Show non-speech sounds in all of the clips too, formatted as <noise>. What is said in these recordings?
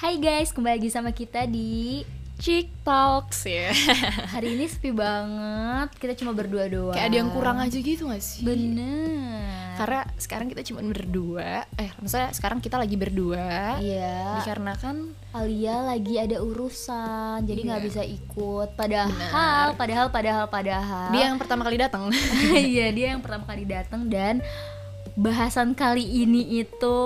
Hai guys, kembali lagi sama kita di Chick Talks ya. <laughs> Hari ini sepi banget, kita cuma berdua doang. Kayak ada yang kurang aja gitu gak sih? Bener. Karena sekarang kita cuma berdua Eh maksudnya sekarang kita lagi berdua. Iya. Dikarenakan Alia lagi ada urusan, jadi nggak Iya. bisa ikut. Padahal, Benar. padahal, padahal, padahal. Dia yang pertama kali datang. <laughs> Iya, <laughs> dia yang pertama kali datang dan bahasan kali ini itu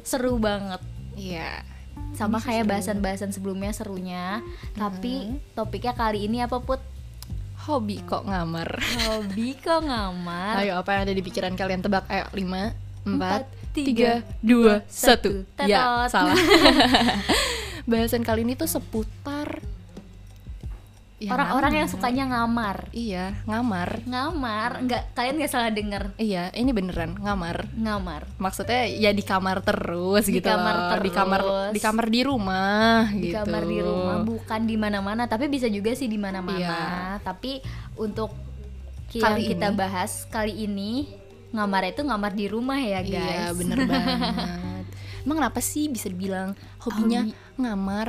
seru banget. Iya sama Ini kayak bahasan-bahasan sebelumnya serunya. Tapi topiknya kali ini apa put? Hobi kok ngamar. Hobi kok ngamar? Ayo apa yang ada di pikiran kalian? Tebak Ayo. 5, 4, tiga, 3, 2, 1 Ya salah. <laughs> Bahasan kali ini tuh seputar ya, orang-orang yang ngamar. sukanya ngamar Iya ngamar ngamar nggak kalian nggak salah denger Iya ini beneran ngamar ngamar maksudnya ya di kamar terus Di gitu kamar loh. di kamar terus. di kamar di rumah di gitu kamar di rumah bukan di mana-mana tapi bisa juga sih di mana-mana Iya. tapi untuk ki- Kali yang kita ini. bahas kali ini ngamar itu ngamar di rumah ya guys iya bener <laughs> banget emang kenapa sih bisa dibilang hobinya Hobi. ngamar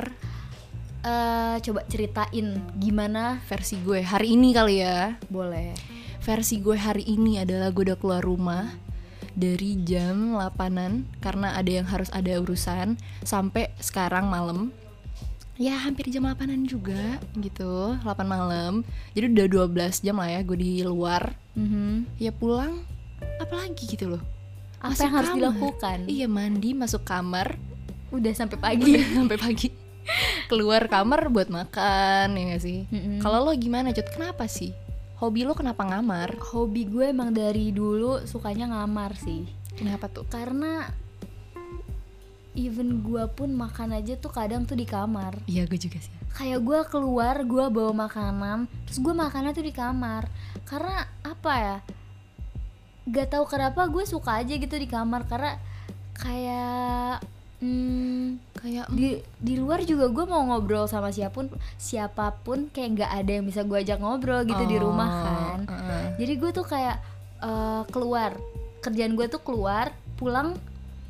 Eh, coba ceritain gimana versi gue hari ini kali ya. Boleh. Versi gue hari ini adalah gue udah keluar rumah dari jam 8an karena ada yang harus ada urusan sampai sekarang malam. Ya hampir jam 8an juga gitu 8 malam. Jadi udah 12 jam lah ya gue di luar. Mhm. ya pulang apalagi gitu loh. Apa Masuk yang harus kamar. dilakukan? Iya mandi masuk kamar. Udah sampai pagi. Sampai pagi keluar kamar buat makan ya gak sih? Mm-mm. kalau lo gimana cut kenapa sih? Hobi lo kenapa ngamar? Hobi gue emang dari dulu sukanya ngamar sih. Kenapa tuh? Karena even gue pun makan aja tuh kadang tuh di kamar. Iya gue juga sih. Kayak gue keluar gue bawa makanan terus gue makannya tuh di kamar. Karena apa ya? Gak tahu kenapa gue suka aja gitu di kamar. Karena kayak hmm, kayak di di luar juga gue mau ngobrol sama siapa pun siapa pun kayak nggak ada yang bisa gue ajak ngobrol gitu di rumah Oh, kan. uh-uh. jadi gue tuh kayak eh, keluar. Kerjaan gue tuh keluar pulang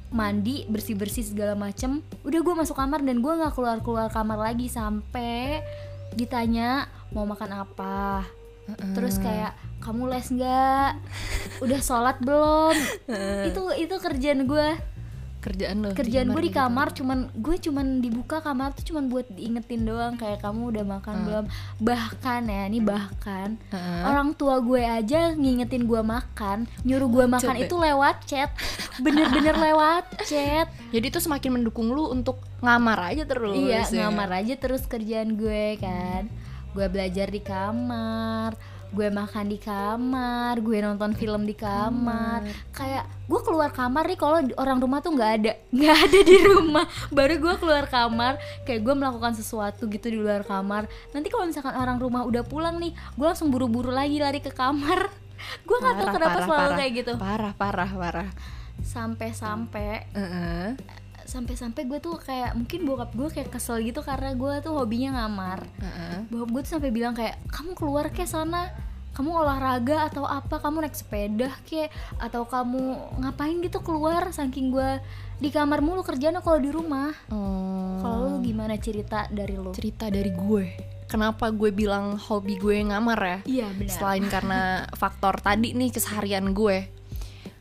mandi bersih bersih segala macem. Udah gue masuk kamar dan gue nggak keluar keluar kamar lagi sampai ditanya mau makan apa. Uh-uh. terus kayak kamu les nggak? Udah sholat belum? <laughs> Itu itu kerjaan gue kerjaan lo kerjaan gue di gitu. kamar cuman gue cuman dibuka kamar tuh cuman buat diingetin doang kayak kamu udah makan Hmm. belum bahkan ya ini bahkan Uh-uh. orang tua gue aja ngingetin gue makan nyuruh gue makan Coba. itu lewat chat bener-bener lewat chat <laughs> jadi itu semakin mendukung lu untuk ngamar aja terus iya ya. ngamar aja terus kerjaan gue kan gue belajar di kamar gue makan di kamar gue nonton film di kamar. Kayak gue keluar kamar nih kalau orang rumah tuh nggak ada <laughs> nggak ada di rumah. Baru gue keluar kamar kayak gue melakukan sesuatu gitu di luar kamar. Nanti kalau misalkan orang rumah udah pulang nih gue langsung buru-buru lagi lari ke kamar. <laughs> Gue nggak tahu kenapa parah, selalu parah. kayak gitu. Parah parah parah. Sampai-sampai Uh-uh. Sampai-sampai gue tuh kayak mungkin bokap gue kayak kesel gitu karena gue tuh hobinya ngamar. Uh-uh. bokap gue tuh sampai bilang kayak kamu keluar ke sana kamu olahraga atau apa? Kamu naik sepeda ke? Atau kamu ngapain gitu keluar saking gue di kamar mulu kerjanya kalau di rumah? Oh. kalau lu gimana cerita dari lu? Cerita dari gue. Kenapa gue bilang hobi gue ngamar ya? Iya benar. Selain karena faktor tadi nih keseharian gue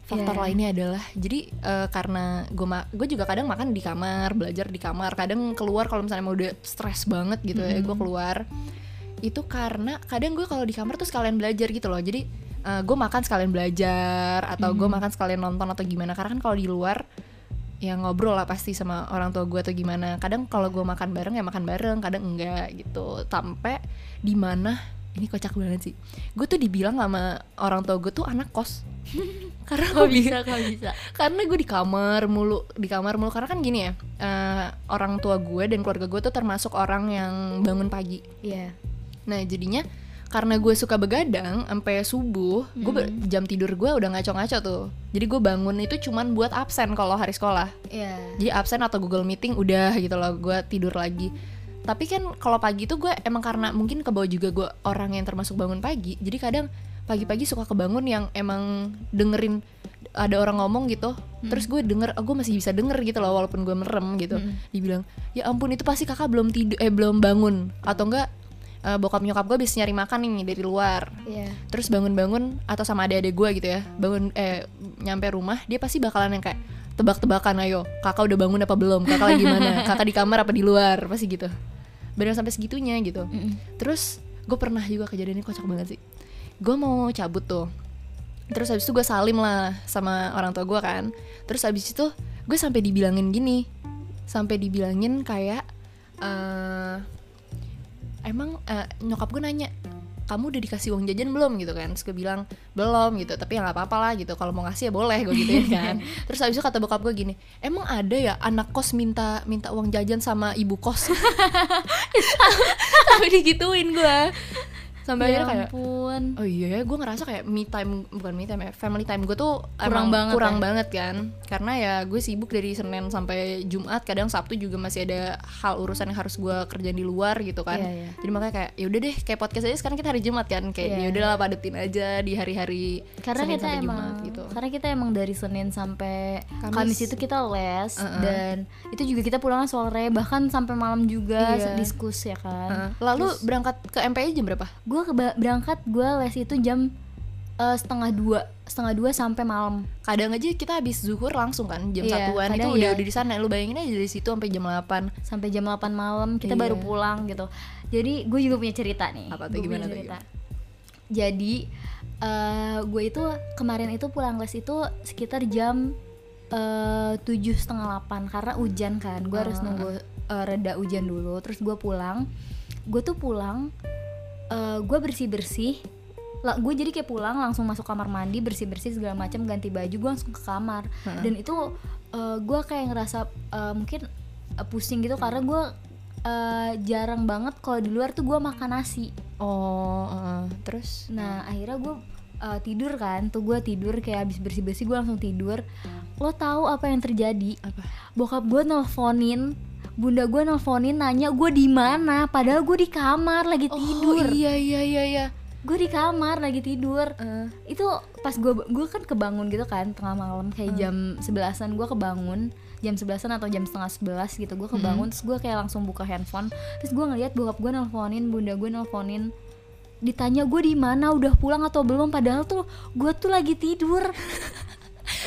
faktor Iya. lainnya adalah jadi eh, karena gue gue juga kadang makan di kamar belajar di kamar kadang keluar kalau misalnya mau udah stres banget gitu ya gue keluar itu karena kadang gue kalau di kamar tuh sekalian belajar gitu loh. Jadi eh, gue makan sekalian belajar atau gue makan sekalian nonton atau gimana. Karena kan kalau di luar ya ngobrol lah pasti sama orang tua gue atau gimana. Kadang kalau gue makan bareng ya makan bareng kadang enggak gitu. Sampai di mana ini kocak banget sih. Gue tuh dibilang sama orang tua gue tuh anak kos <laughs> karena kok gue bisa kok bisa? karena gue di kamar mulu di kamar mulu. Karena kan gini ya eh, orang tua gue dan keluarga gue tuh termasuk orang yang bangun pagi. Iya. Nah jadinya karena gue suka begadang sampai subuh gue be- jam tidur gue udah ngaco-ngaco tuh. Jadi gue bangun itu cuman buat absen kalau hari sekolah. Iya. Jadi absen atau Google Meeting udah gitu loh gue tidur lagi. Tapi kan kalau pagi tuh gue emang karena mungkin ke bawah juga gue orang yang termasuk bangun pagi jadi kadang pagi-pagi suka kebangun yang emang dengerin ada orang ngomong gitu. Terus gue denger gue masih bisa denger gitu loh walaupun gue merem gitu. Dibilang ya ampun itu pasti kakak belum tidur eh belum bangun. Atau enggak eh, bokap nyokap gue bisa nyari makan nih dari luar. Iya. terus bangun-bangun atau sama adik-adik gue gitu ya bangun eh nyampe rumah dia pasti bakalan yang kayak tebak-tebakan ayo kakak udah bangun apa belum? Kakak lagi mana? <laughs> Kakak di kamar apa di luar? Pasti gitu. Benar sampai segitunya gitu. Terus gue pernah juga kejadian ini kocak banget sih gue mau cabut tuh. Terus habis itu gue salim lah sama orang tua gue kan. Terus habis itu gue sampai dibilangin gini. Sampai dibilangin kayak eh emang eh, nyokap gue nanya kamu udah dikasih uang jajan belum? Gitu kan. Terus gue bilang belum gitu. Tapi ya nggak apa-apa lah gitu. Kalau mau ngasih ya boleh gue gituin <laughs> kan. Terus habis itu kata bokap gue gini emang ada ya anak kos minta minta uang jajan sama ibu kos? <laughs> Sampai digituin gue sampai Ya akhirnya kayak ampun. Oh iya ya, gue ngerasa kayak me time bukan me time ya, family time gue tuh Kurang emang banget kurang ya? banget kan, karena ya gue sibuk dari Senin sampai Jumat, kadang Sabtu juga masih ada hal urusan yang harus gue kerjain di luar gitu kan, Iya, iya. jadi makanya kayak ya udah deh kayak podcast aja sekarang kita hari Jumat kan, kayak Iya. ya udahlah padetin aja di hari-hari karena Senin kita sampai emang Jumat gitu. karena kita emang dari Senin sampai Kamis. Kamis, itu kita les Uh-uh. dan itu juga kita pulangnya sore bahkan sampai malam juga Iya. diskus ya kan Heeh. Lalu berangkat ke MPI jam berapa? gue berangkat gue les itu jam eh, setengah dua setengah dua sampai malam Kadang aja kita habis zuhur langsung kan jam Iya, satuan itu udah iya. udah di sana. Lu bayangin aja dari situ sampai jam 8 sampai jam 8 malam kita Iya. baru pulang gitu jadi gue juga punya cerita nih Apa tuh? Gimana tuh? jadi eh, gue itu kemarin itu pulang les itu sekitar jam eh, tujuh setengah delapan karena hujan kan gue harus Ah. nunggu eh, reda hujan dulu terus gue pulang gue tuh pulang gue bersih bersih lah gue jadi kayak pulang langsung masuk kamar mandi bersih bersih segala macam ganti baju gue langsung ke kamar dan itu gue kayak ngerasa eh, mungkin eh, pusing gitu karena gue eh, jarang banget kalau di luar tuh gue makan nasi Oh, heeh. terus Nah akhirnya gue uh, tidur kan Tuh gue tidur kayak habis bersih-bersih gue langsung tidur Lo tahu apa yang terjadi? apa? Bokap gue nelfonin Bunda gue nelfonin nanya gue di mana Padahal gue di kamar lagi tidur. Oh iya iya iya iya. Gue di kamar lagi tidur. Eh, Itu pas gue gue kan kebangun gitu kan Tengah malam kayak jam sebelasan gue kebangun. Jam sebelasan atau jam setengah sebelas gitu Gue kebangun terus gue kayak langsung buka handphone. Terus gue ngeliat bokap gue nelfonin Bunda gue nelfonin. Ditanya gue di mana? Udah pulang atau belum? Padahal tuh gue tuh lagi tidur <laughs>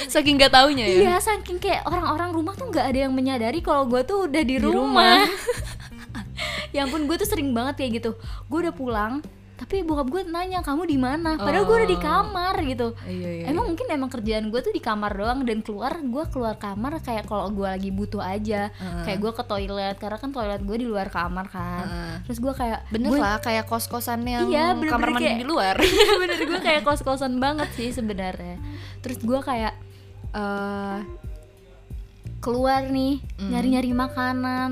saking nggak taunya ya. iya saking kayak orang-orang rumah tuh nggak ada yang menyadari kalau gue tuh udah di, Di rumah, <laughs> ya ampun gue tuh sering banget kayak gitu gue udah pulang tapi bokap gue nanya kamu di mana padahal gue udah di Oh. kamar gitu Iya iya. Emang mungkin emang kerjaan gue tuh di kamar doang dan keluar gue keluar kamar kayak kalau gue lagi butuh aja Heeh. kayak gue ke toilet karena kan toilet gue di luar kamar kan Heeh. terus gue kayak bener gue- lah kayak kos kosan yang Iya, bener-bener kamar mandi kayak- di luar. Iya <laughs> bener gue kayak kos-kosan banget sih sebenarnya terus gue kayak eh keluar nih Hmm. nyari-nyari makanan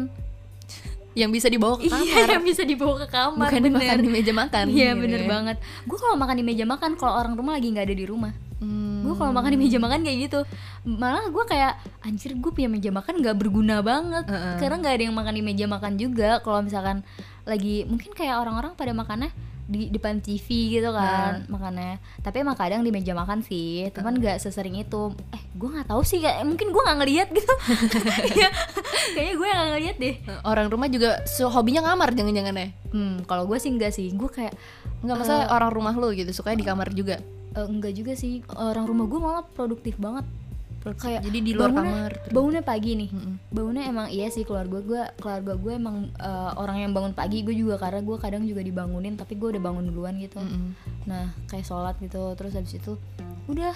yang bisa dibawa ke <laughs> kamar. iya yang bisa dibawa ke kamar Bukan bener. dimakan di meja makan. iya gitu bener ya. banget gue kalau makan di meja makan kalau orang rumah lagi nggak ada di rumah Hmm. gue kalau makan di meja makan kayak gitu malah gue kayak anjir gue punya meja makan nggak berguna banget Heeh. karena nggak ada yang makan di meja makan juga kalau misalkan lagi mungkin kayak orang-orang pada makannya di depan TV gitu kan makannya. Tapi emang kadang di meja makan sih cuman nggak sesering itu. Eh gue nggak tahu sih kayak mungkin gue nggak ngeliat gitu. <laughs> Iya, kayaknya gue nggak ngeliat deh. Orang rumah juga so, hobinya ngamar jangan-jangan ya. hmm kalau gue sih enggak sih. Gue kayak Enggak masa orang rumah lu gitu sukanya di kamar juga. eh, enggak juga sih. Orang rumah gue malah produktif banget kayak Jadi di luar bangunnya- kamar. terus. bangunnya pagi nih Mm-mm. bangunnya emang iya sih keluarga gue keluarga gue emang eh, orang yang bangun pagi gue juga karena gue kadang juga dibangunin tapi gue udah bangun duluan gitu Mm-mm. nah kayak sholat gitu terus habis itu udah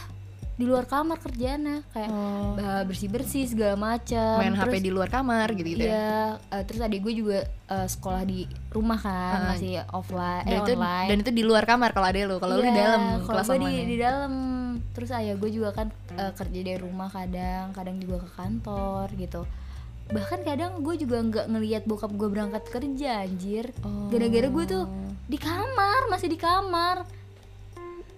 di luar kamar kerjaannya kayak Oh. bersih bersih segala macam Main HP Terus- di luar kamar gitu-gitu ya. Iya, eh, terus adik gue juga eh, sekolah di rumah kan, Ah. masih offline, Dan eh, itu online. dan itu di luar kamar kalau ada lu. Kalau lu di Iya, dalam kalau kelas gue di, di dalam terus ayah gue juga kan eh, kerja dari rumah kadang kadang juga ke kantor gitu. Bahkan kadang gue juga nggak ngelihat bokap gue berangkat kerja anjir. Oh. gara-gara gue tuh di kamar masih di kamar.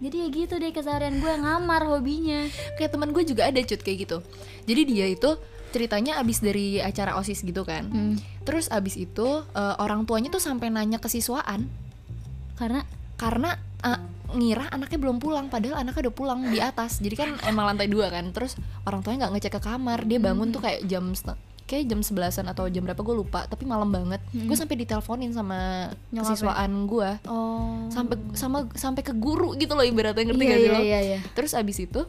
Jadi ya gitu deh keseharian gue ngamar hobinya. Kayak teman gue juga ada cut kayak gitu. Jadi dia itu ceritanya abis dari acara osis gitu kan. Hmm, terus abis itu eh, orang tuanya tuh sampai nanya ke siswaan. Karena? Karena ah, ngira anaknya belum pulang padahal anaknya udah pulang di atas. Jadi kan emang lantai dua kan terus orang tuanya nggak ngecek ke kamar. Dia bangun tuh kayak jam kayak jam sebelasan atau jam berapa gue lupa tapi malam banget. Gue sampai diteleponin sama Nyokapnya? kesiswaan gue oh. Sampai sama sampai ke guru gitu loh ibaratnya ngerti iya gak sih iya lo? iya iya. Terus abis itu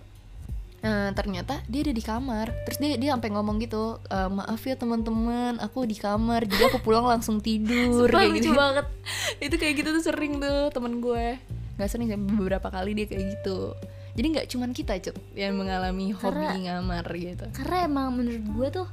eh, ternyata dia ada di kamar. Terus dia dia sampai ngomong gitu "Eh, maaf ya teman-teman aku di kamar jadi aku pulang langsung tidur <laughs> Sumpah kayak lucu gitu. banget. <laughs> itu kayak gitu tuh sering tuh temen gue nggak sering sih beberapa kali dia kayak gitu jadi nggak cuman kita cut yang mengalami hobi Karena- ngamar gitu karena emang menurut gue tuh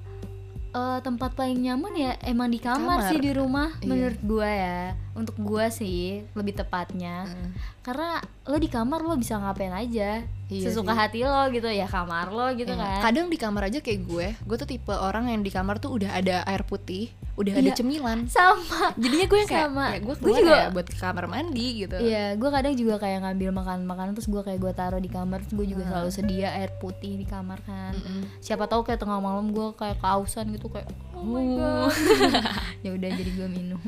eh, tempat paling nyaman ya emang di kamar, Kamar. sih di rumah Iya. menurut gue ya untuk gue sih lebih tepatnya Heeh. karena lo di kamar lo bisa ngapain aja Iya sesuka sih. hati lo gitu ya kamar lo gitu Iya. kan kadang di kamar aja kayak gue gue tuh tipe orang yang di kamar tuh udah ada air putih udah ada Iya. cemilan sama jadinya gue yang kayak Sama. ya gue Gue keluar juga- ya buat ke kamar mandi gitu Iya, gue kadang juga kayak ngambil makan-makanan terus gue kayak gue taruh di kamar terus gue juga selalu sedia air putih di kamar kan. Mm-mm. Siapa tahu kayak tengah malam gue kayak kausan gitu kayak oh my god. <laughs> ya udah jadi gue minum.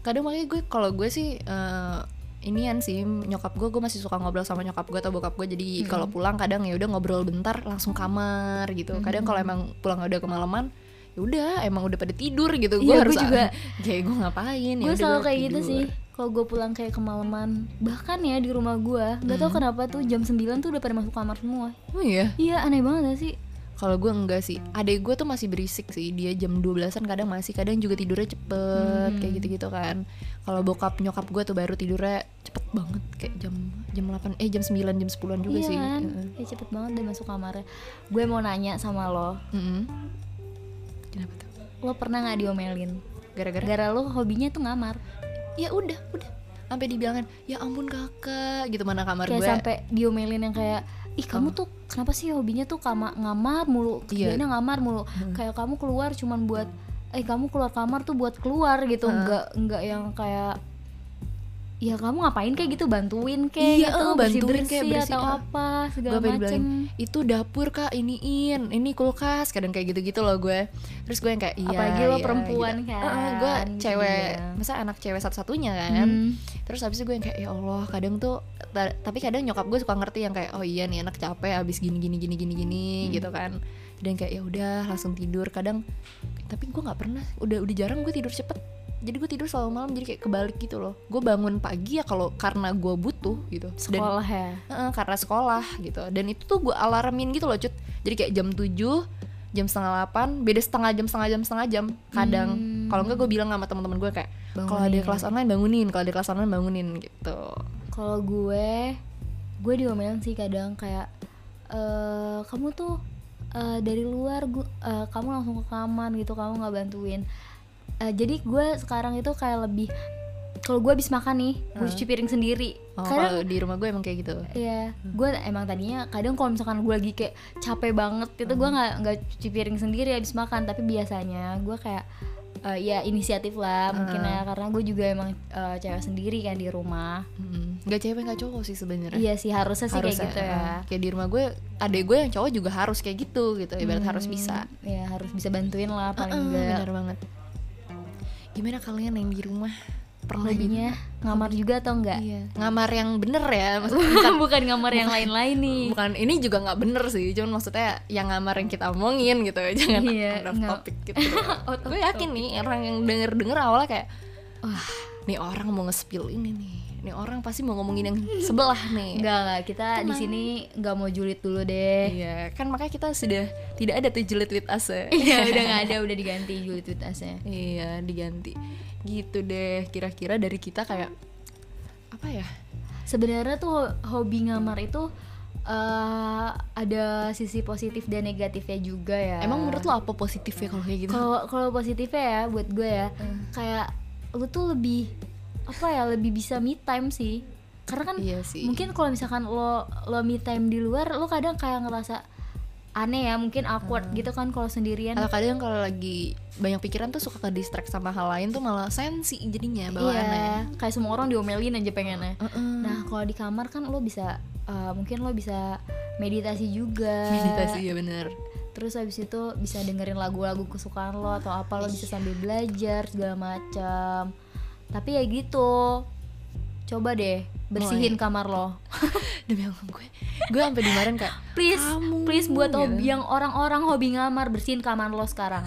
kadang makanya gue kalau gue sih eh, inian sih nyokap gue gue masih suka ngobrol sama nyokap gue atau bokap gue jadi kalau pulang kadang ya udah ngobrol bentar langsung kamar gitu kadang kalau emang pulang udah kemalaman ya udah emang udah pada tidur gitu gue Iya, gue harus juga. <laughs> kayak gue ngapain ya gue selalu gue kayak gitu sih. Kalau gue pulang kayak kemalaman, bahkan ya di rumah gue, nggak tahu kenapa tuh jam 9 tuh udah pada masuk kamar semua. oh iya Iya aneh banget gak sih? Kalau gue enggak sih adek gue tuh masih berisik sih dia jam 12an kadang masih kadang juga tidurnya cepet kayak gitu gitu kan kalau bokap nyokap gue tuh baru tidurnya cepet banget kayak jam jam 8 eh jam 9 jam 10an juga iya sih kan? Ya cepet banget deh masuk kamarnya. Gue mau nanya sama lo, Mm-mm. Kenapa tuh? lo pernah nggak diomelin? Gara-gara? Gara lo hobinya tuh ngamar. Ya udah, udah. Sampai dibilangin, ya ampun kakak, gitu mana kamar kayak gue. sampai diomelin yang kayak ih kamu tuh kenapa sih hobinya tuh kama ngamar mulu? Iya. kerjanya ngamar mulu. Kayak kamu keluar cuman buat eh kamu keluar kamar tuh buat keluar gitu. Nggak nggak yang kayak ya kamu ngapain kayak gitu bantuin kayak Iya, gitu eh, bersih bantuin bersih kayak bersih, atau eh. apa segala gue macem itu dapur kak iniin ini kulkas kadang kayak gitu gitu loh gue terus gue yang kayak iya Apalagi lo iya, perempuan gitu. kan, Eh, gue gitu cewek dia. masa anak cewek satu satunya kan Hmm. terus habis itu gue yang kayak ya allah kadang tuh ta- tapi kadang nyokap gue suka ngerti yang kayak oh iya nih anak capek abis gini gini gini gini gini Hmm. gitu kan dan kayak ya udah langsung tidur kadang tapi gue nggak pernah udah udah jarang gue tidur cepet jadi gue tidur selalu malam jadi kayak kebalik gitu loh. Gue bangun pagi ya kalau karena gue butuh gitu. Dan sekolah ya? Heeh, karena sekolah gitu. Dan itu tuh gue alarmin gitu loh cut. Jadi kayak jam 7 jam setengah 8 beda setengah jam setengah jam setengah jam kadang. Hmm. kalau enggak gue bilang sama teman-teman gue kayak kalau ada kelas online bangunin. Kalau ada kelas online bangunin gitu. Kalau gue gue diomelin sih kadang kayak eh kamu tuh eh, dari luar gu- eh, kamu langsung ke kamar gitu kamu nggak bantuin Eh, jadi gue sekarang itu kayak lebih kalau gue habis makan nih gue cuci piring sendiri. Oh, kadang kalau di rumah gue emang kayak gitu? Iya, gue emang tadinya kadang kalau misalkan gue lagi kayak capek banget itu gue nggak nggak cuci piring sendiri habis makan. Tapi biasanya gue kayak eh, ya inisiatif lah mungkin ya karena gue juga emang eh, cewek sendiri kan di rumah. Mm, nggak cewek nggak cowok sih sebenarnya. Iya sih harusnya sih kayak gitu ya. eh, kayak di rumah gue adek gue yang cowok juga harus kayak gitu gitu ibarat harus bisa. Ya harus bisa bantuin lah paling Heeh, enggak bener banget gimana kalian yang di rumah? Pernah gitu? hobinya ngamar juga atau enggak? Iya. ngamar yang bener ya? <laughs> Maksudnya bukan, ngamar yang lain-lain nih. Bukan ini juga nggak bener sih. Cuman maksudnya yang ngamar yang kita omongin gitu. <laughs> Jangan Iya, out of nggak- topic gitu. <laughs> Gue yakin nih orang yang denger denger awalnya kayak wah. Nih orang mau nge-spill ini nih nih orang pasti mau ngomongin yang sebelah nih. Enggak enggak kita di sini nggak mau julid dulu deh. Iya kan makanya kita sudah tidak ada tuh julid with us ya. Iya <laughs> udah nggak ada udah diganti julid with us-nya iya diganti. Gitu deh kira-kira dari kita kayak apa ya? Sebenarnya tuh ho- hobi ngamar itu eh, ada sisi positif dan negatifnya juga ya. Emang menurut lo apa positifnya kalau kayak gitu? Kalau kalau positifnya ya buat gue ya kayak lu tuh lebih apa ya lebih bisa me time sih. Karena kan iya sih. mungkin kalau misalkan lo lo me time di luar lo kadang kayak ngerasa aneh ya mungkin awkward gitu kan kalau sendirian. Atau kadang kalau lagi banyak pikiran tuh suka ke distract sama hal lain tuh malah sensi jadinya bawaannya. iya kayak semua orang diomelin aja pengennya. Nah kalau di kamar kan lo bisa eh, mungkin lo bisa meditasi juga. Meditasi ya bener. Terus habis itu bisa dengerin lagu-lagu kesukaan lo atau apa lo bisa sambil belajar segala macam tapi ya gitu. Coba deh bersihin kamar lo. <laughs> Demi Allah gue gue sampai dimarahin kayak please Kamu, please buat gitu. hobi yang orang-orang hobi ngamar bersihin kamar lo sekarang.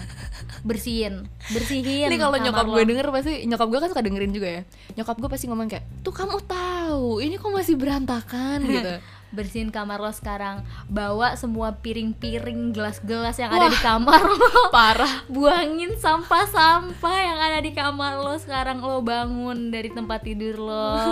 Bersihin bersihin ini kalau nyokap lo. gue denger pasti nyokap gue kan suka dengerin juga ya. Nyokap gue pasti ngomong kayak tuh kamu tahu ini kok masih berantakan <laughs> gitu bersihin kamar lo sekarang. Bawa semua piring-piring gelas-gelas yang ada di kamar lo. <laughs> parah. Buangin sampah-sampah yang ada di kamar lo sekarang lo bangun dari tempat tidur lo. <laughs>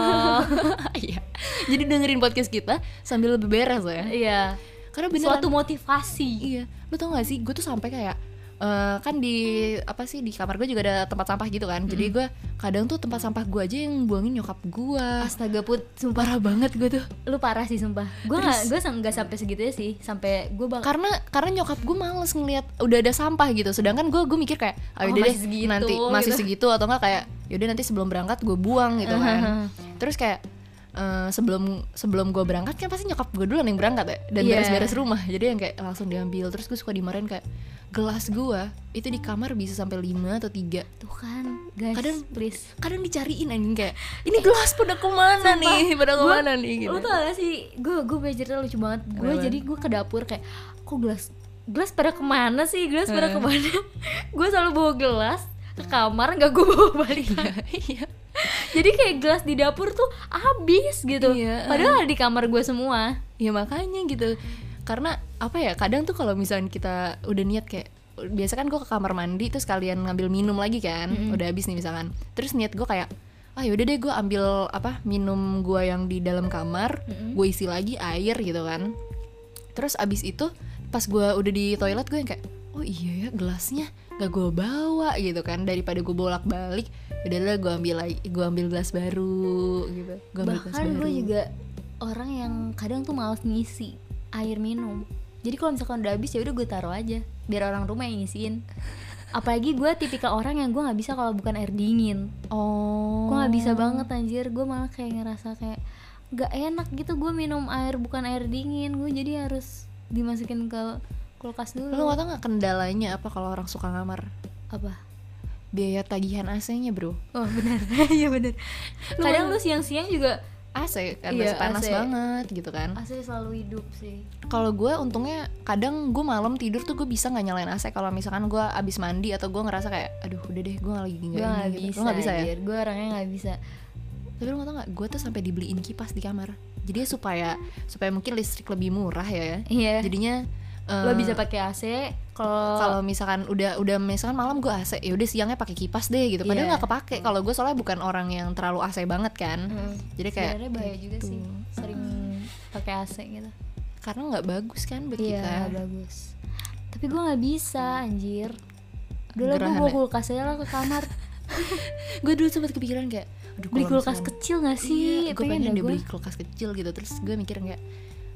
Iya. Jadi dengerin podcast kita sambil beberes ya? Iya. Karena beneran suatu motivasi. Iya. Lu tau gak sih? Gue tuh sampai kayak eh, kan di apa sih di kamar gue juga ada tempat sampah gitu kan. Jadi gue kadang tuh tempat sampah gue aja yang buangin nyokap gue. Astaga put. Sumpah parah banget gue tuh. Lu parah sih sumpah. Gue nggak gue nggak sampai segitunya sih. Sampai gue bak karena karena nyokap gue males ngelihat udah ada sampah gitu. Sedangkan gue gue mikir kayak Oh, ayo deh segitu, nanti masih gitu. segitu atau enggak kayak yaudah nanti sebelum berangkat gue buang gitu <laughs> kan. Terus kayak eh, sebelum sebelum gue berangkat kan pasti nyokap gue dulu yang berangkat ya dan Iya. beres-beres rumah. Jadi yang kayak langsung diambil terus gue suka dimarahin kayak gelas gue itu di kamar bisa sampai 5 atau tiga. Tuh kan guys Kadang- please. kadang dicariin anjing kayak ini gelas pada ke mana nih? Pada Gua- ke mana nih? Gitu. Lo tau gak sih, gue gue punya cerita lucu banget. Gue jadi gue ke dapur kayak, kok gelas gelas pada ke mana sih, gelas pada Hmm. ke mana? <laughs> Gue selalu bawa gelas ke kamar, gak gue bawa balik <laughs> iya Jadi kayak gelas di dapur tuh habis gitu. Iya. Padahal ada di kamar gue semua. Ya makanya gitu. Karena apa ya kadang tuh kalau misalnya kita udah niat kayak biasa kan gue ke kamar mandi terus kalian ngambil minum lagi kan udah habis nih misalkan. Terus niat gue kayak ah yaudah deh gue ambil apa minum gue yang di dalam kamar gue isi lagi air gitu kan. Terus abis itu pas gue udah di toilet gue yang kayak oh iya ya gelasnya gak gue bawa gitu kan. Daripada gue bolak balik udahlah gue ambil lagi gue ambil gelas baru gitu. Gue ambil Bahkan gue juga orang yang kadang tuh males ngisi air minum. Jadi kalau misalkan udah habis ya udah gue taruh aja Biar orang rumah yang ngisiin. <laughs> Apalagi gue tipikal orang yang gue nggak bisa kalau bukan air dingin. Oh gue nggak bisa banget anjir. Gue malah kayak ngerasa kayak nggak enak gitu gue minum air bukan air dingin. Gue jadi harus dimasukin ke kulkas dulu. Lo tau gak kendalanya apa kalau orang suka ngamar? apa? Biaya tagihan AC-nya bro. Oh benar. <laughs> Iya benar. Kadang lu siang-siang juga AC kan Iya, panas AC. banget gitu kan. AC selalu hidup sih. Kalau gue untungnya kadang gue malam tidur tuh gue bisa nggak nyalain AC. Kalau misalkan gue abis mandi atau gue ngerasa kayak aduh udah deh gue lagi nggak nggak ini gitu. bisa, nggak bisa ya? gue orangnya nggak bisa. Tapi lo tau gak gue tuh sampai dibeliin kipas di kamar. Jadi supaya supaya mungkin listrik lebih murah ya. Iya. Jadinya eh, lo bisa pakai AC kalau kalau misalkan udah udah misalkan malam gue AC ya udah siangnya pakai kipas deh gitu. Padahal Iya. nggak kepake. Kalau gue soalnya bukan orang yang terlalu AC banget kan. Hmm. jadi kayak sebenarnya bahaya ya juga gitu. sih sering pakai AC gitu. Karena nggak bagus kan buat iya kita. bagus. Tapi gue nggak bisa anjir. Lah gue bawa ya? kulkas aja lah ke kamar. <laughs> Gue dulu sempat kepikiran kayak aduh beli kulkas misalkan- kecil gak sih? Iya, gue pengen gua. beli kulkas kecil gitu. Terus gue mikir kayak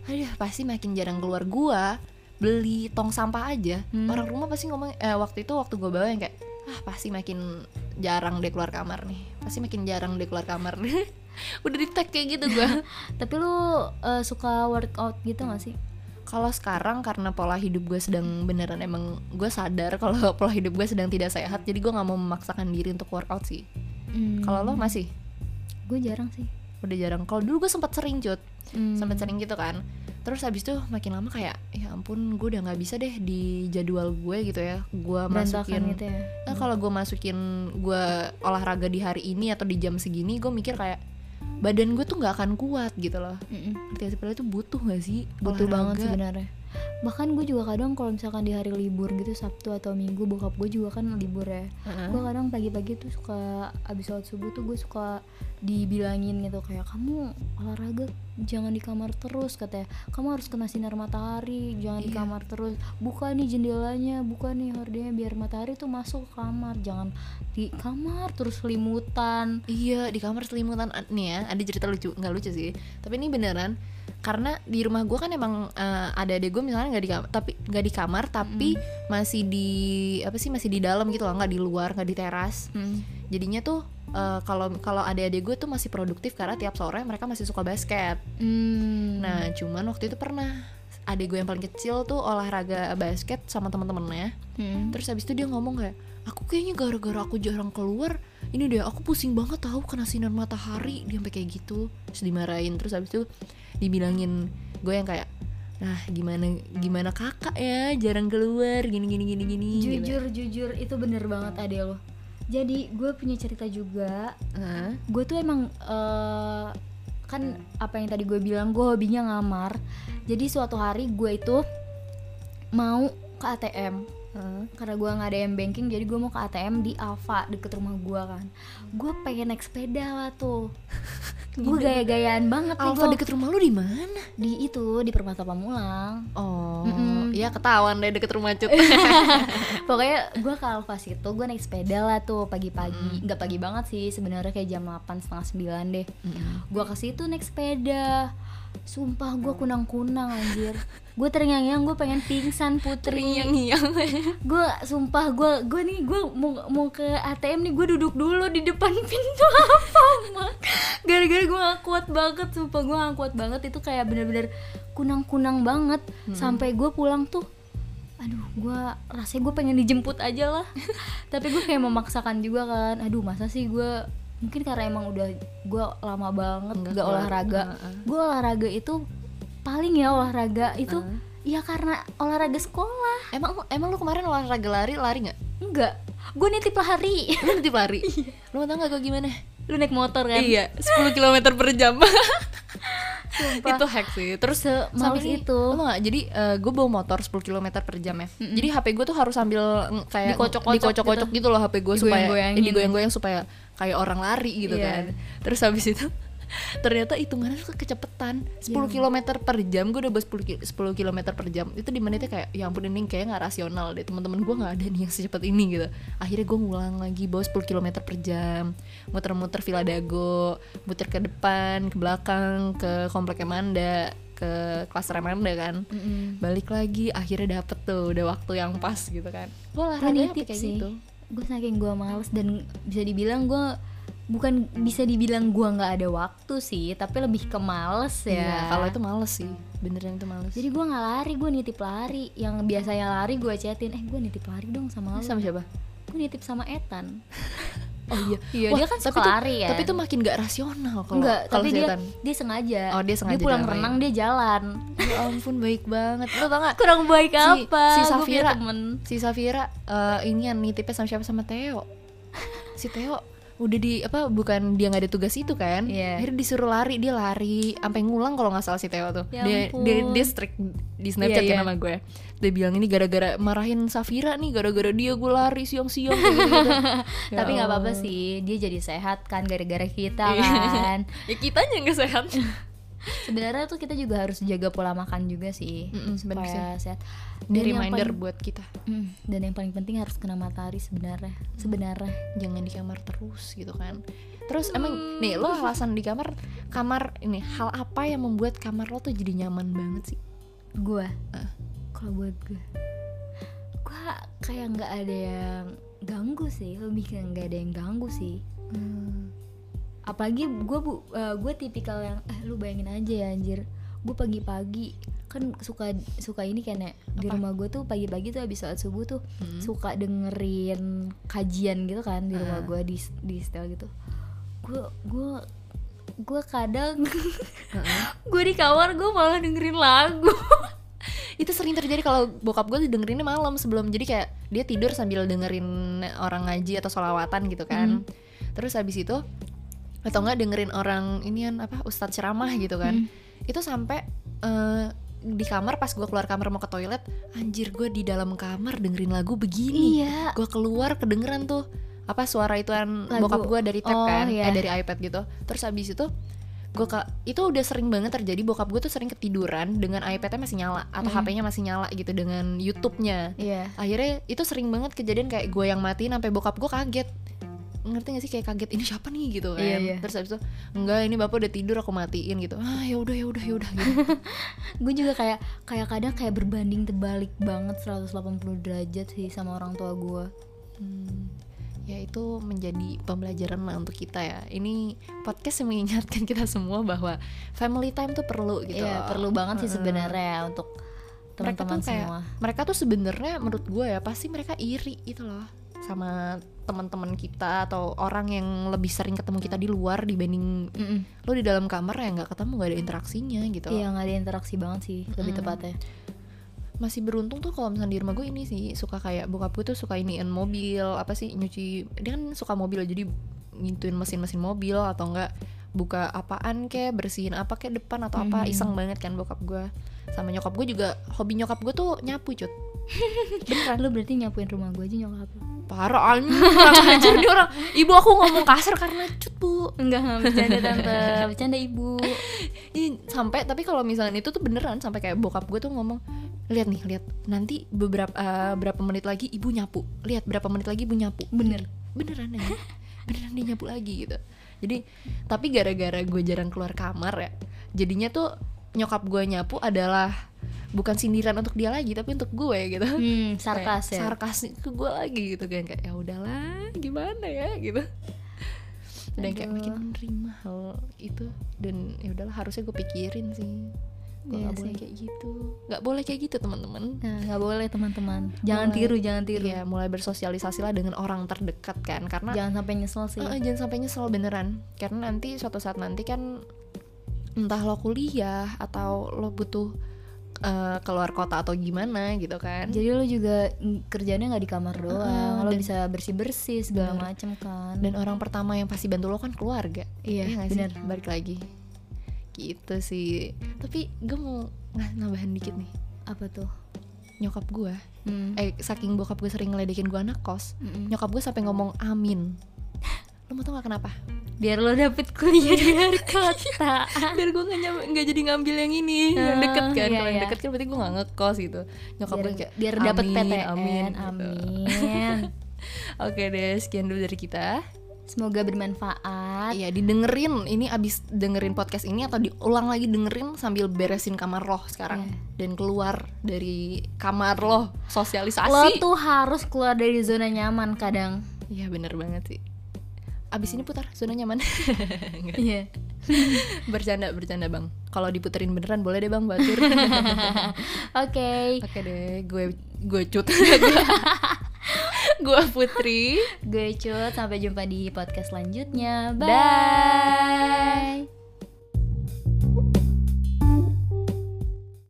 aduh pasti makin jarang keluar gua beli tong sampah aja. Hmm. orang rumah pasti ngomong eh waktu itu waktu gue bawa yang kayak ah pasti makin jarang deh keluar kamar nih. Pasti makin jarang deh keluar kamar. <laughs> Udah di tag kayak gitu gue <laughs> tapi lu eh, suka workout gitu gak sih? Kalau sekarang karena pola hidup gue sedang beneran emang gue sadar kalau <laughs> pola hidup gue sedang tidak sehat jadi gue nggak mau memaksakan diri untuk workout sih. Hmm. kalau lo masih? Gue jarang sih udah jarang kalau dulu gue sempat sering cut Hmm. sempat sering gitu kan. Terus habis itu makin lama kayak ya ampun gue udah nggak bisa deh di jadwal gue gitu ya. Gue masukin gitu ya. Nah, kalau gue masukin gue olahraga di hari ini atau di jam segini gue mikir kayak badan gue tuh nggak akan kuat gitu loh. Ngerti gak sih padahal itu butuh gak sih? Butuh banget olahraga? sebenarnya bahkan gue juga kadang kalau misalkan di hari libur gitu sabtu atau minggu bokap gue juga kan libur ya. Heeh. gue kadang pagi-pagi tuh suka abis sholat subuh tuh gue suka dibilangin gitu kayak kamu olahraga jangan di kamar terus katanya. Kamu harus kena sinar matahari jangan di Iya. kamar terus. Buka nih jendelanya buka nih hordenya biar matahari tuh masuk ke kamar. Jangan di kamar terus selimutan. Iya di kamar selimutan. Nih ya ada cerita lucu nggak lucu sih. Tapi ini beneran karena di rumah gue kan emang eh, ada adek gue misalnya nggak di kamar tapi nggak di kamar tapi masih di apa sih masih di dalam gitu loh nggak di luar nggak di teras. Jadinya tuh eh, kalau kalau adik-adik gue tuh masih produktif karena tiap sore mereka masih suka basket. Hmm. nah cuman waktu itu pernah adik gue yang paling kecil tuh olahraga basket sama teman-temannya Hmm. terus habis itu dia ngomong kayak aku kayaknya gara-gara aku jarang keluar ini deh aku pusing banget tahu kena sinar matahari. Dia sampai kayak gitu terus dimarahin. Terus habis itu dibilangin gue yang kayak nah gimana gimana kakak ya? Jarang keluar gini gini gini gini gitu. jujur jujur itu bener banget ade lo jadi gue punya cerita juga. Hah? gue tuh emang eh, kan apa yang tadi gue bilang gue hobinya ngamar. Jadi suatu hari gue itu mau ke ATM Hah? karena gue nggak ada m banking jadi gue mau ke ATM di Alfa deket rumah gue kan. Gue pengen naik sepeda lah tuh. <laughs> Gue gaya-gayaan banget nih Alfa deket rumah lu di mana? Di itu di Permata Pamulang. Oh Mm-mm. iya ketahuan deh deket rumah cut <laughs> <laughs> pokoknya gue ke Alfa situ gue naik sepeda lah tuh pagi-pagi. Nggak pagi banget sih sebenarnya kayak jam 8 setengah 9 deh. Gue ke situ naik sepeda sumpah gue kunang-kunang anjir. Gue terngiang-ngiang gue pengen pingsan putri. Yang yang gue sumpah gue gue nih gue mau mau ke ATM nih gue duduk dulu di depan <laughs> pintu apa mak gara-gara gue gak kuat banget sumpah gue gak kuat banget. Itu kayak bener-bener kunang-kunang banget. Sampai gue pulang tuh aduh gue rasanya gue pengen dijemput aja lah. <laughs> Tapi gue kayak memaksakan juga kan. Aduh masa sih gue mungkin karena emang udah gue lama banget Nggak gak olahraga. Heeh. gue olahraga itu paling ya olahraga itu ya karena olahraga sekolah. Emang emang lu kemarin olahraga lari lari nggak? Enggak gue nitip lari. <laughs> Lu nanti lari? Lu mau tau gak gue gimana? Lu naik motor kan? Iya 10 km per jam. Sumpah. itu hack sih. Terus sampai itu. lu tau gak jadi gue bawa motor 10 km per jam ya. Jadi HP gue tuh harus sambil mm, kayak Dikocok-kocok dikocok-kocok gitu. loh HP gue supaya eh, digoyang-goyang supaya kayak orang lari gitu Iya. kan. Terus habis itu <laughs> ternyata hitungannya tuh kecepetan 10 km per jam gue udah bawa 10, ki- 10 km per jam. Itu di menitnya kayak ya ampun ini kayak nggak rasional deh. Teman-teman gue nggak ada nih yang secepat ini gitu. Akhirnya gue ngulang lagi bawa 10 km per jam. Muter-muter Villa Dago muter ke depan ke belakang ke kompleknya Manda ke kelas Remanda kan. Mm-mm. balik lagi akhirnya dapet tuh udah waktu yang pas gitu kan. Gue nitip kayak sih? gitu gue saking gue males dan bisa dibilang gue bukan bisa dibilang gue nggak ada waktu sih tapi lebih ke males ya. Iya, kalau itu males sih. Beneran itu males. Jadi gue nggak lari gue nitip lari. Yang biasanya lari gue chatin eh gue nitip lari dong sama lu. sama siapa? Gue nitip sama Ethan <laughs> oh iya. Iya, Wah, dia kan tapi suka tuh- lari ya. tapi itu makin gak rasional kalau enggak kalau tapi dia dia sengaja. Oh, dia sengaja pulang jalan. renang dia jalan. Ya ampun baik banget. Lo tau gak kurang baik Si- apa? si Safira. temen. Si Safira eh, ini yang nitipnya sama siapa? Sama Theo. Si Theo udah di apa bukan dia nggak ada tugas itu kan? Iya. akhirnya disuruh lari dia lari sampai ngulang kalau nggak salah si Theo tuh. Ya dia, dia dia strict di Snapchat Iya, kan iya. sama gue. Dia bilang ini gara-gara marahin Safira nih gara-gara dia gue lari siang-siang. Kayak gitu. <laughs> Ya tapi nggak apa-apa sih dia jadi sehat kan gara-gara kita Iya. kan. <laughs> Ya kitanya nggak sehat <laughs> sebenarnya tuh kita juga harus jaga pola makan juga sih Mm-mm, bener supaya sehat. Dan reminder paling- buat kita. Mm, dan yang paling penting harus kena matahari sebenarnya sebenarnya. Jangan di kamar terus gitu kan. Terus emang nih lo alasan di kamar kamar ini hal apa yang membuat kamar lo tuh jadi nyaman banget sih? Gue Ah. kalau buat gue gue kayak nggak ada yang ganggu sih lebih kayak nggak ada yang ganggu sih apalagi gue bu eh, gue tipikal yang eh lu bayangin aja ya anjir. Gue pagi-pagi kan suka suka ini kan ya di rumah gue tuh pagi-pagi tuh habis sholat subuh tuh Hmm. suka dengerin kajian gitu kan di rumah Ah. gue di di setel gitu. Gue gue gue kadang <laughs> gue di kamar gue malah dengerin lagu. <laughs> Itu sering terjadi kalau bokap gue dengerinnya malam sebelum jadi kayak dia tidur sambil dengerin orang ngaji atau solawatan gitu kan. Terus habis itu atau enggak dengerin orang ini kan apa ustadz ceramah gitu kan. Itu sampai eh, di kamar pas gue keluar kamar mau ke toilet anjir gue di dalam kamar dengerin lagu begini. Iya. Gue keluar kedengeran tuh apa suara ituan Lagu. bokap gue dari tab Oh, kan iya. eh, dari iPad gitu. Terus habis itu gue ka itu udah sering banget terjadi bokap gue tuh sering ketiduran dengan iPadnya masih nyala atau Hmm. HP-nya masih nyala gitu dengan YouTube-nya. Iya. Akhirnya itu sering banget kejadian kayak gue yang matiin sampai bokap gue kaget ngerti gak sih kayak kaget ini siapa nih gitu kan Iya, iya. terus habis itu enggak ini bapak udah tidur aku matiin gitu ah ya udah ya udah ya udah gitu <laughs> gue juga kayak kayak kadang kayak berbanding terbalik banget 180 derajat sih sama orang tua gue Hmm, ya itu menjadi pembelajaran lah untuk kita ya. Ini podcast yang mengingatkan kita semua bahwa family time tuh perlu gitu. Iya perlu banget sih sebenarnya untuk mereka teman-teman tuh kayak semua. mereka tuh sebenarnya menurut gue ya pasti mereka iri itu loh sama teman-teman kita atau orang yang lebih sering ketemu kita di luar dibanding Mm-mm. lo di dalam kamar ya nggak ketemu nggak ada interaksinya gitu Iya nggak ada interaksi banget sih lebih Mm-mm. tepatnya. masih beruntung tuh kalau misalnya di rumah gue ini sih suka kayak bokap gue tuh suka iniin mobil apa sih nyuci dia kan suka mobil jadi ngintuin mesin-mesin mobil atau enggak buka apaan kek bersihin apa kek depan atau apa Mhm. iseng banget kan bokap gue sama nyokap gue juga hobi nyokap gue tuh nyapu cut Beneran lu berarti nyapuin rumah gue aja nyokap lu. parah anjing nih orang. Ibu aku ngomong kasar karena cut bu. Enggak, enggak bercanda tante, <laughs> bercanda ibu. Ih, sampai tapi kalau misalnya itu tuh beneran sampai kayak bokap gue tuh ngomong lihat nih lihat nanti beberapa eh, berapa menit lagi ibu nyapu. Lihat berapa menit lagi ibu nyapu. Bener. beneran ya beneran dia nyapu lagi gitu. Jadi tapi gara-gara gue jarang keluar kamar ya jadinya tuh nyokap gue nyapu adalah bukan sindiran untuk dia lagi tapi untuk gue gitu. Hmm, sarkas Kayak ya. sarkas ke gue lagi gitu. Kan kayak ya udahlah gimana ya? Gitu. Dan kayak Aduh. makin menerima hal itu. Dan ya udahlah harusnya gue pikirin sih. Gue nggak boleh kayak gitu. Nggak boleh kayak gitu teman-teman. Nah, nggak boleh teman-teman. Jangan Mulai- tiru, jangan tiru. Iya, mulai bersosialisasi lah dengan orang terdekat kan. Karena Jangan sampai nyesel sih. Eh, jangan sampai nyesel beneran. Karena nanti suatu saat nanti kan entah lo kuliah atau lo butuh eh, keluar kota atau gimana gitu kan Jadi lo juga kerjanya nggak di kamar doang, lo dan- bisa bersih bersih segala Bener. macem kan. dan orang pertama yang pasti bantu lo kan keluarga Iya, sih? bener. balik lagi gitu sih tapi gue mau nah, nambahin dikit nih apa tuh? nyokap gue Hmm. eh saking bokap gue sering ngeledekin gue anak kos Mm-mm. nyokap gue sampai ngomong amin <laughs> lo mau tau gak kenapa Biar lo dapet kuliah di luar <laughs> kota. biar gue nggak nyam- nggak jadi ngambil yang ini yang Ah, deket kan iya, kalau yang iya. deket kan berarti gue nggak ngekos gitu nyokap biar kayak biar dapet "Amin, PTN. amin, Amin. gitu. <laughs> oke deh sekian dulu dari kita Semoga bermanfaat. Iya didengerin ini abis dengerin podcast ini atau diulang lagi dengerin sambil beresin kamar lo sekarang Iya. dan keluar dari kamar lo Lo sosialisasi. tuh harus keluar dari zona nyaman kadang. Iya bener banget sih. Abis ini putar zona nyaman. <laughs> Iya. <laughs> bercanda bercanda bang. Kalau diputerin beneran boleh deh bang batur. <laughs> Oke. Oke deh gue gue cut. gue Putri. Gue Cut, sampai jumpa di podcast selanjutnya. Dah. Bye.